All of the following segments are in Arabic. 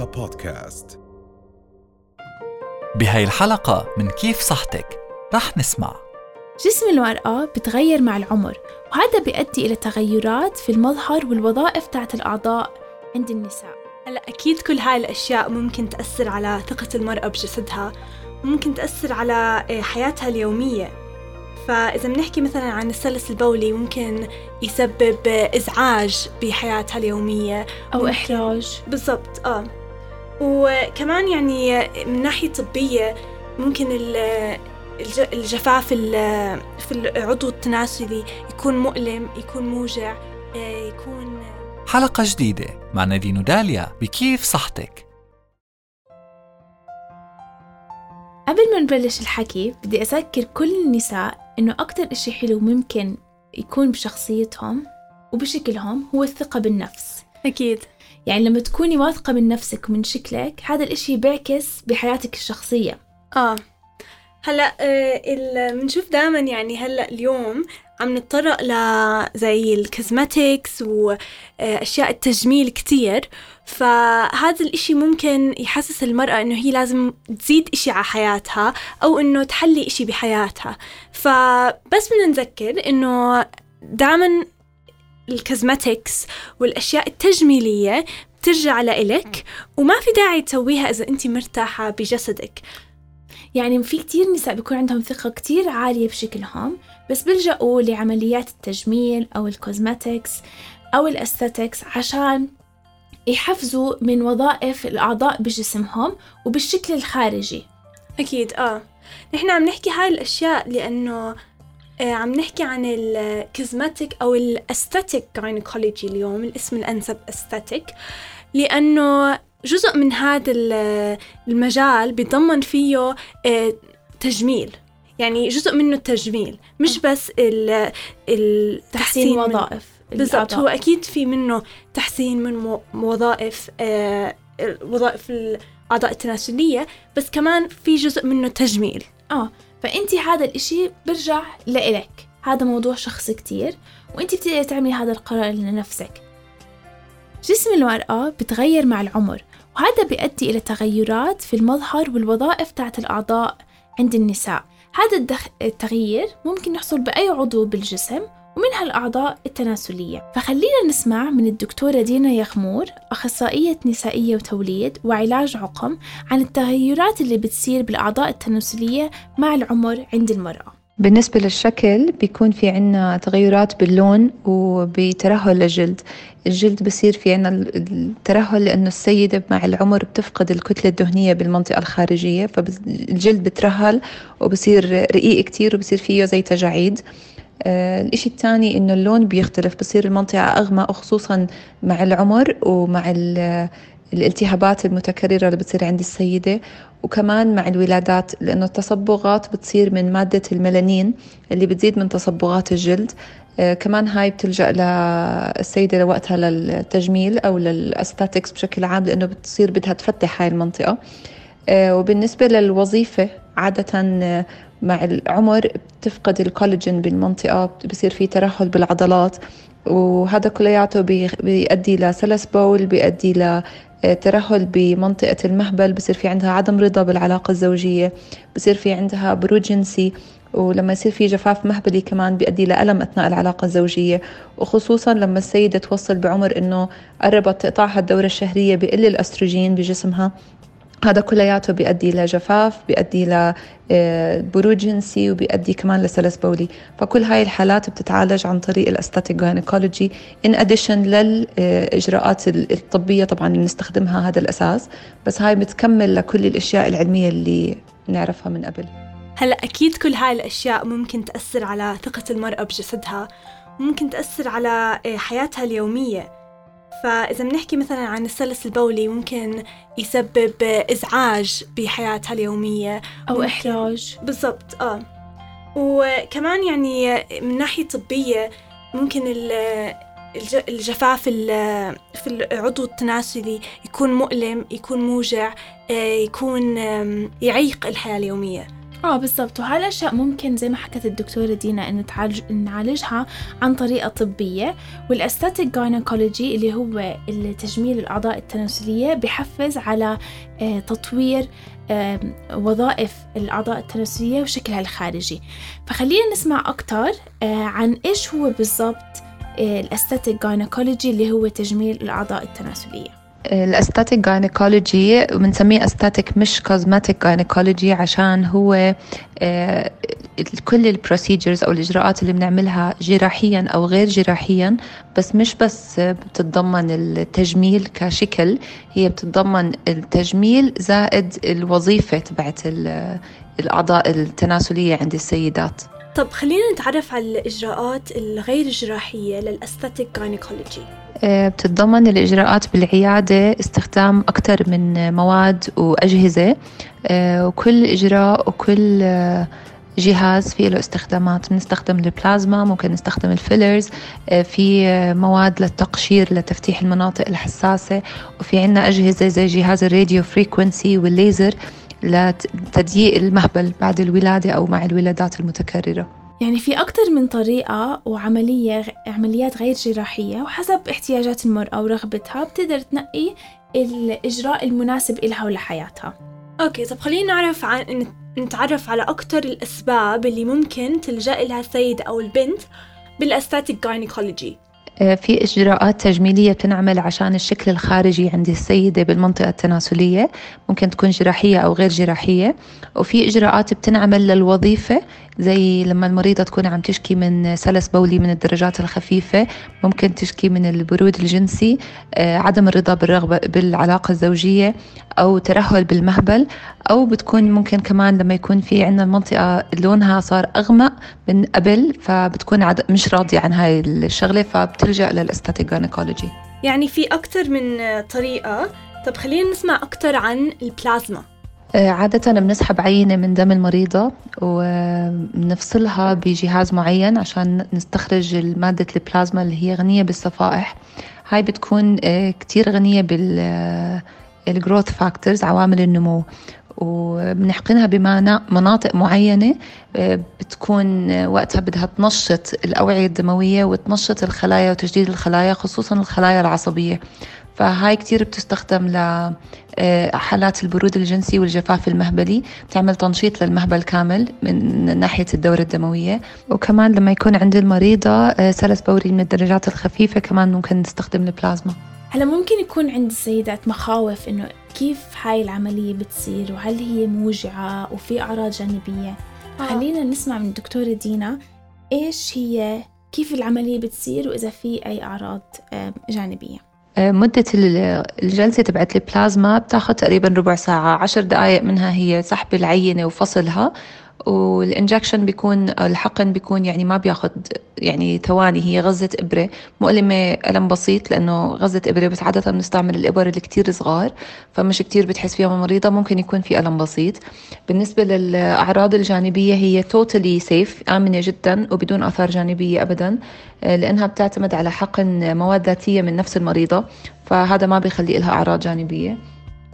رؤيا بودكاست. بهاي الحلقة من كيف صحتك؟ رح نسمع. جسم المرأة بتغير مع العمر وهذا بيؤدي إلى تغيرات في المظهر والوظائف تاعت الأعضاء عند النساء. هلا أكيد كل هاي الأشياء ممكن تأثر على ثقة المرأة بجسدها ممكن تأثر على آه، حياتها اليومية. فإذا بنحكي مثلا عن السلس البولي ممكن يسبب آه، إزعاج بحياتها اليومية. أو إحراج. بالضبط آه. وكمان يعني من ناحية طبية ممكن ال- الج- الجفاف ال- في العضو التناسلي يكون مؤلم يكون موجع آه، يكون حلقة جديدة مع نادين وداليا بكيف صحتك. قبل ما نبلش الحكي بدي أذكر كل النساء إنه أكتر إشي حلو ممكن يكون بشخصيتهم وبشكلهم هو الثقة بالنفس. أكيد. يعني لما تكوني واثقة من نفسك ومن شكلك هذا الإشي بيعكس بحياتك الشخصية. هلأ آه، ال- بنشوف دائما يعني هلأ اليوم عم نتطرق ل زي الكوزماتكس واشياء التجميل كتير. فهذا الإشي ممكن يحسس المرأة إنه هي لازم تزيد إشي على حياتها أو إنه تحلي إشي بحياتها. فبس بدنا نذكر إنه دائما ال cosmetics والأشياء التجميلية بترجع لإلك وما في داعي تسويها إذا أنت مرتاحة بجسدك. يعني في كتير نساء بيكون عندهم ثقة كتير عالية بشكلهم بس بيلجأوا لعمليات التجميل أو ال cosmetics أو ال aesthetics عشان يحفزوا من وظائف الأعضاء بجسمهم وبالشكل الخارجي. أكيد آه. نحن عم نحكي هاي الأشياء لأنه عم نحكي عن ال cosmetic أو ال aesthetic gynecology اليوم الاسم الأنسب aesthetic لأنه جزء من هذا ال- المجال بيتضمن فيه آه تجميل يعني جزء منه التجميل مش بس ال- التحسين وظائف بالضبط. هو أكيد في منه تحسين من وظائف آه وظائف الأعضاء التناسلية بس كمان في جزء منه تجميل. آه. فانت هذا الإشي برجع لإلك هذا موضوع شخصي كتير وانت بتقدري تعملي هذا القرار لنفسك جسم المرأة بتغير مع العمر وهذا بيؤدي إلى تغيرات في المظهر والوظائف تاعت الأعضاء عند النساء هذا. التغيير ممكن يحصل بأي عضو بالجسم ومنها الأعضاء التناسلية. فخلينا نسمع من الدكتورة دينا يخمور أخصائية نسائية وتوليد وعلاج عقم عن التغيرات اللي بتصير بالأعضاء التناسلية مع العمر عند المرأة. بالنسبة للشكل بيكون في عنا تغيرات باللون وبترهل الجلد الجلد بصير في عنا الترهل لأنه السيدة مع العمر بتفقد الكتلة الدهنية بالمنطقة الخارجية فالجلد بترهل وبصير رقيق كتير وبصير فيه زي تجاعيد. الإشي الثاني إنه اللون بيختلف بصير المنطقة أغمق وخصوصا مع العمر ومع ال- الالتهابات المتكررة اللي بتصير عند السيدة. وكمان مع الولادات لأنه التصبغات بتصير من مادة الميلانين اللي بتزيد من تصبغات الجلد. آه، كمان هاي بتلجأ للسيدة لوقتها للتجميل أو للأستاتكس بشكل عام لأنه بتصير بدها تفتح هاي المنطقة. آه، وبالنسبة للوظيفة عادة آه، مع العمر بتفقد الكولاجين بالمنطقة بصير في ترهل بالعضلات وهذا كلياته بي- بيؤدي لسلس بول بيؤدي ل آه، بمنطقة المهبل بصير في عندها عدم رضا بالعلاقة الزوجية بصير في عندها برود جنسي ولما يصير في جفاف مهبلي كمان بيؤدي لألم أثناء العلاقة الزوجية. وخصوصا لما السيدة توصل بعمر إنه قربت تقطعها الدورة الشهرية بقل الأستروجين بجسمها هذا كلياته بيؤدي لجفاف بيؤدي لبرود جنسي وبيؤدي كمان لسلس بولي. فكل هاي الحالات بتتعالج عن طريق ال aesthetic gynecology in addition للاجراءات الطبية طبعا اللي نستخدمها هذا الأساس. بس هاي بتكمل لكل الأشياء العلمية اللي نعرفها من قبل. هلأ أكيد كل هاي الأشياء ممكن تأثر على ثقة المرأة بجسدها ممكن تأثر على آه، حياتها اليومية. فإذا بنحكي مثلا عن السلس البولي ممكن يسبب آه، إزعاج بحياتها اليومية. أو إحراج. بالضبط آه. وكمان يعني من ناحية طبية ممكن ال- الج- الجفاف ال- في العضو التناسلي يكون مؤلم يكون موجع آه، يكون يعيق الحياة اليومية. آه بالضبط. وهالأشياء ممكن زي ما حكت الدكتورة دينا إن تعالج نعالجها عن طريقه طبيه وال aesthetic gynecology اللي هو تجميل الأعضاء التناسلية بحفز على آه، تطوير آه، وظائف الأعضاء التناسلية وشكلها الخارجي. فخلينا نسمع أكتر آه، عن إيش هو بالضبط ال aesthetic gynecology اللي هو تجميل الأعضاء التناسلية. ال aesthetic gynecology بنسميه aesthetic مش cosmetic gynecology عشان هو آه، كل ال procedures أو الإجراءات اللي بنعملها جراحيا أو غير جراحيا بس مش بس بتتضمن التجميل كشكل هي بتتضمن التجميل زائد الوظيفة تبعت الأعضاء التناسلية عند السيدات. طب خلينا نتعرف على الإجراءات الغير جراحية لل aesthetic gynecology بتتضمن الإجراءات بالعيادة استخدام أكثر من مواد وأجهزة آه، وكل إجراء وكل آه، جهاز فيه له استخدامات. بنستخدم البلازما ممكن نستخدم ال fillers في مواد للتقشير لتفتيح المناطق الحساسة وفي عنا أجهزة زي جهاز ال radio frequency والليزر لتضييق المهبل بعد الولادة أو مع الولادات المتكررة. يعني في أكثر من طريقة وعملية عمليات غير جراحية وحسب احتياجات المرأة ورغبتها بتقدر تنقي الإجراء المناسب إلها ولحياتها. okay طب خلينا نعرف عن نتعرف على أكثر الأسباب اللي ممكن تلجأ لها السيدة أو البنت بال aesthetic gynecology في إجراءات تجميلية بتنعمل عشان الشكل الخارجي عند السيدة بالمنطقة التناسلية. ممكن تكون جراحية أو غير جراحية. وفي إجراءات بتنعمل للوظيفة زي لما المريضة تكون عم تشكي من سلس بولي من الدرجات الخفيفة. ممكن تشكي من البرود الجنسي آه، عدم الرضا بالرغبة بالعلاقة الزوجية أو ترهل بالمهبل. أو بتكون ممكن كمان لما يكون في عندنا المنطقة لونها صار أغمق من قبل فبتكون مش راضية عن هاي الشغلة فبتلجأ لل aesthetic gynecology يعني في أكثر من طريقة. طب خلينا نسمع أكثر عن البلازما. آه، عادة بنسحب عينة من دم المريضة وبنفصلها بجهاز معين عشان نستخرج مادة البلازما اللي هي غنية بالصفائح. هاي بتكون آه، كتير غنية بال growth factors عوامل النمو. وبنحقنها بمناطق معينة آه، بتكون وقتها بدها تنشط الأوعية الدموية وتنشط الخلايا وتجديد الخلايا خصوصا الخلايا العصبية. فهاي كتير بتستخدم لحالات البرود الجنسي والجفاف المهبلي. بتعمل تنشيط للمهبل كامل من ناحية الدورة الدموية. وكمان لما يكون عند المريضة آه، سلس بوري من الدرجات الخفيفة كمان ممكن نستخدم البلازما. هلا ممكن يكون عند السيدات مخاوف إنه كيف هاي العملية بتصير وهل هي موجعة وفي أعراض جانبية. آه. خلينا نسمع من الدكتورة دينا إيش هي كيف العملية بتصير وإذا في أي أعراض جانبية. آه، مدة الجلسة تبعت البلازما بتاخد تقريبا ربع ساعة عشر دقايق منها هي سحب العينة وفصلها. والإنجكشن بيكون الحقن بيكون يعني ما بياخد يعني ثواني هي غزة إبرة. مؤلمة ألم بسيط لأنه غزة إبرة بس عادة بنستعمل الإبر اللي كتير صغار فمش كتير بتحس فيها المريضة ممكن يكون في ألم بسيط. بالنسبة للأعراض الجانبية هي توتالي سيف آمنة جدا وبدون آثار جانبية أبدا لأنها بتعتمد على حقن مواد ذاتية من نفس المريضة فهذا ما بيخلي لها أعراض جانبية.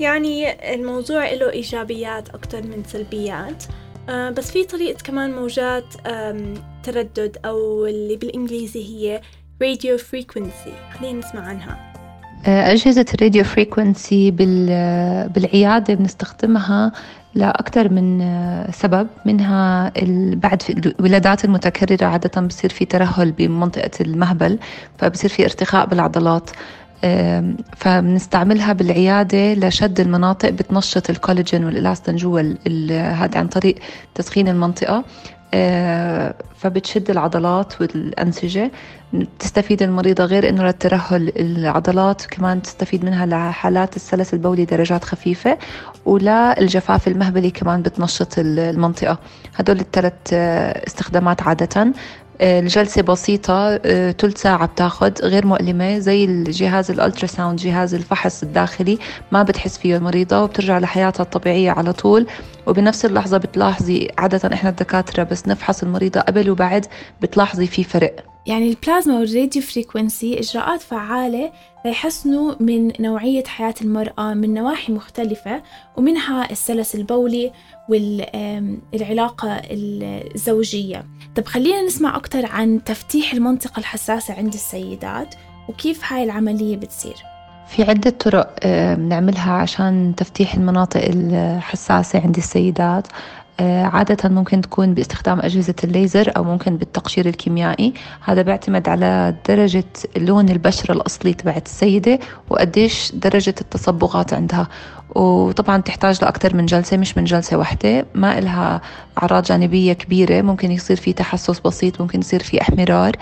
يعني الموضوع له إيجابيات أكثر من سلبيات. آه بس في طريقة كمان موجات تردد أو اللي بالإنجليزي هي radio frequency. خلينا نسمع عنها. آه، أجهزة الراديو فريكونسي بالعيادة بنستخدمها لأكثر من آه، سبب منها بعد الولادات المتكررة عادة بصير في ترهل بمنطقة المهبل فبصير في ارتخاء بالعضلات. فبنستعملها بالعيادة لشد المناطق بتنشط الكولاجين والإلاستين جوا هذا عن طريق تسخين المنطقة. آه، فبتشد العضلات والأنسجة. تستفيد المريضة غير إنه للترهل العضلات كمان تستفيد منها لحالات السلس البولي درجات خفيفة ولا الجفاف المهبلي كمان بتنشط المنطقة. هدول الثلاث آه، استخدامات عادة. الجلسة بسيطة ثلث آه، ساعة بتاخد غير مؤلمة زي الجهاز ال ultrasound جهاز الفحص الداخلي ما بتحس فيه المريضة وبترجع لحياتها الطبيعية على طول. وبنفس اللحظة بتلاحظي عادة إحنا الدكاترة بس نفحص المريضة قبل وبعد بتلاحظي في فرق. يعني البلازما وال radio frequency إجراءات فعالة ليحسنوا من نوعية حياة المرأة من نواحي مختلفة ومنها السلس البولي والعلاقة الزوجية. طب خلينا نسمع أكتر عن تفتيح المنطقة الحساسة عند السيدات وكيف هاي العملية بتصير. في عدة طرق بنعملها عشان تفتيح المناطق الحساسة عند السيدات. عادة ممكن تكون باستخدام أجهزة الليزر أو ممكن بالتقشير الكيميائي. هذا بيعتمد على درجة لون البشرة الأصلي تبعت السيدة وقديش درجة التصبغات عندها. وطبعا تحتاج لأكثر من جلسة مش من جلسة واحدة. ما إلها أعراض جانبية كبيرة. ممكن يصير في تحسس بسيط ممكن يصير في إحمرار.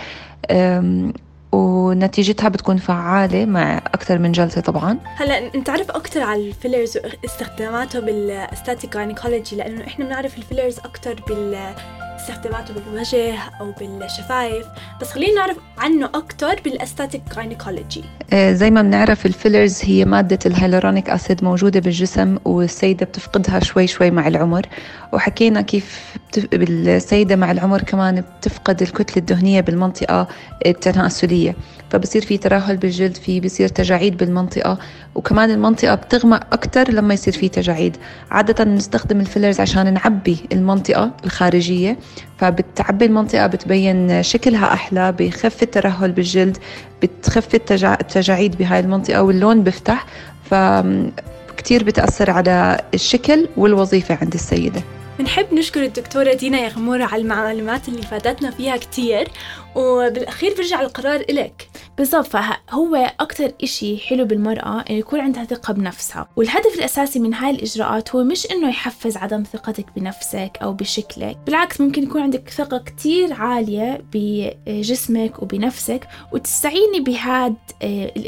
ونتيجتها بتكون فعالة مع أكثر من جلسة طبعا. هلا نتعرف أكثر على ال fillers واستخداماته بال aesthetic gynecology لأنه إحنا بنعرف ال fillers أكثر بال استخداماته بالوجه أو بالشفايف. بس خلينا نعرف عنه أكثر بال aesthetic gynecology آه، زي ما بنعرف ال fillers هي مادة ال hyaluronic acid موجودة بالجسم والسيدة بتفقدها شوي شوي مع العمر. وحكينا كيف السيدة مع العمر كمان بتفقد الكتلة الدهنية بالمنطقة التناسلية فبصير في ترهل بالجلد في بصير تجاعيد بالمنطقة وكمان المنطقة بتغمق أكتر لما يصير في تجاعيد. عادة بنستخدم الفيلرز عشان نعبي المنطقة الخارجية فبتعبي المنطقة بتبين شكلها أحلى بخف الترهل بالجلد بتخف التجاعيد بهاي المنطقة واللون بفتح فكتير بتأثر على الشكل والوظيفة عند السيدة. بنحب نشكر الدكتورة دينا يغمورة على المعلومات اللي فادتنا فيها كتير وبالأخير برجع القرار إلك. بالضبط فهو أكتر إشي حلو بالمرأة إنه يكون عندها ثقة بنفسها. والهدف الأساسي من هاي الإجراءات هو مش إنه يحفز عدم ثقتك بنفسك أو بشكلك بالعكس ممكن يكون عندك ثقة كتير عالية بجسمك وبنفسك وتستعيني بهاد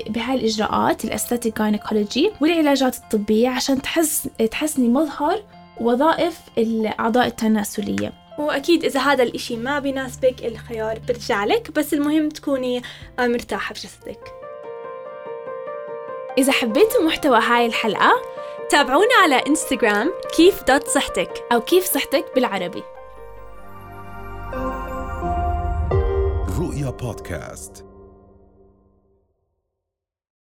بهاي الإجراءات ال aesthetic gynecology والعلاجات الطبية عشان تحس تحسني مظهر وظائف الأعضاء التناسلية. وأكيد إذا هذا الإشي ما بيناسبك الخيار برجع لك بس المهم تكوني مرتاحة بجسدك إذا حبيتوا محتوى هاي الحلقة تابعونا على إنستغرام كيف dot صحتك أو كيف صحتك بالعربي. رؤيا بودكاست.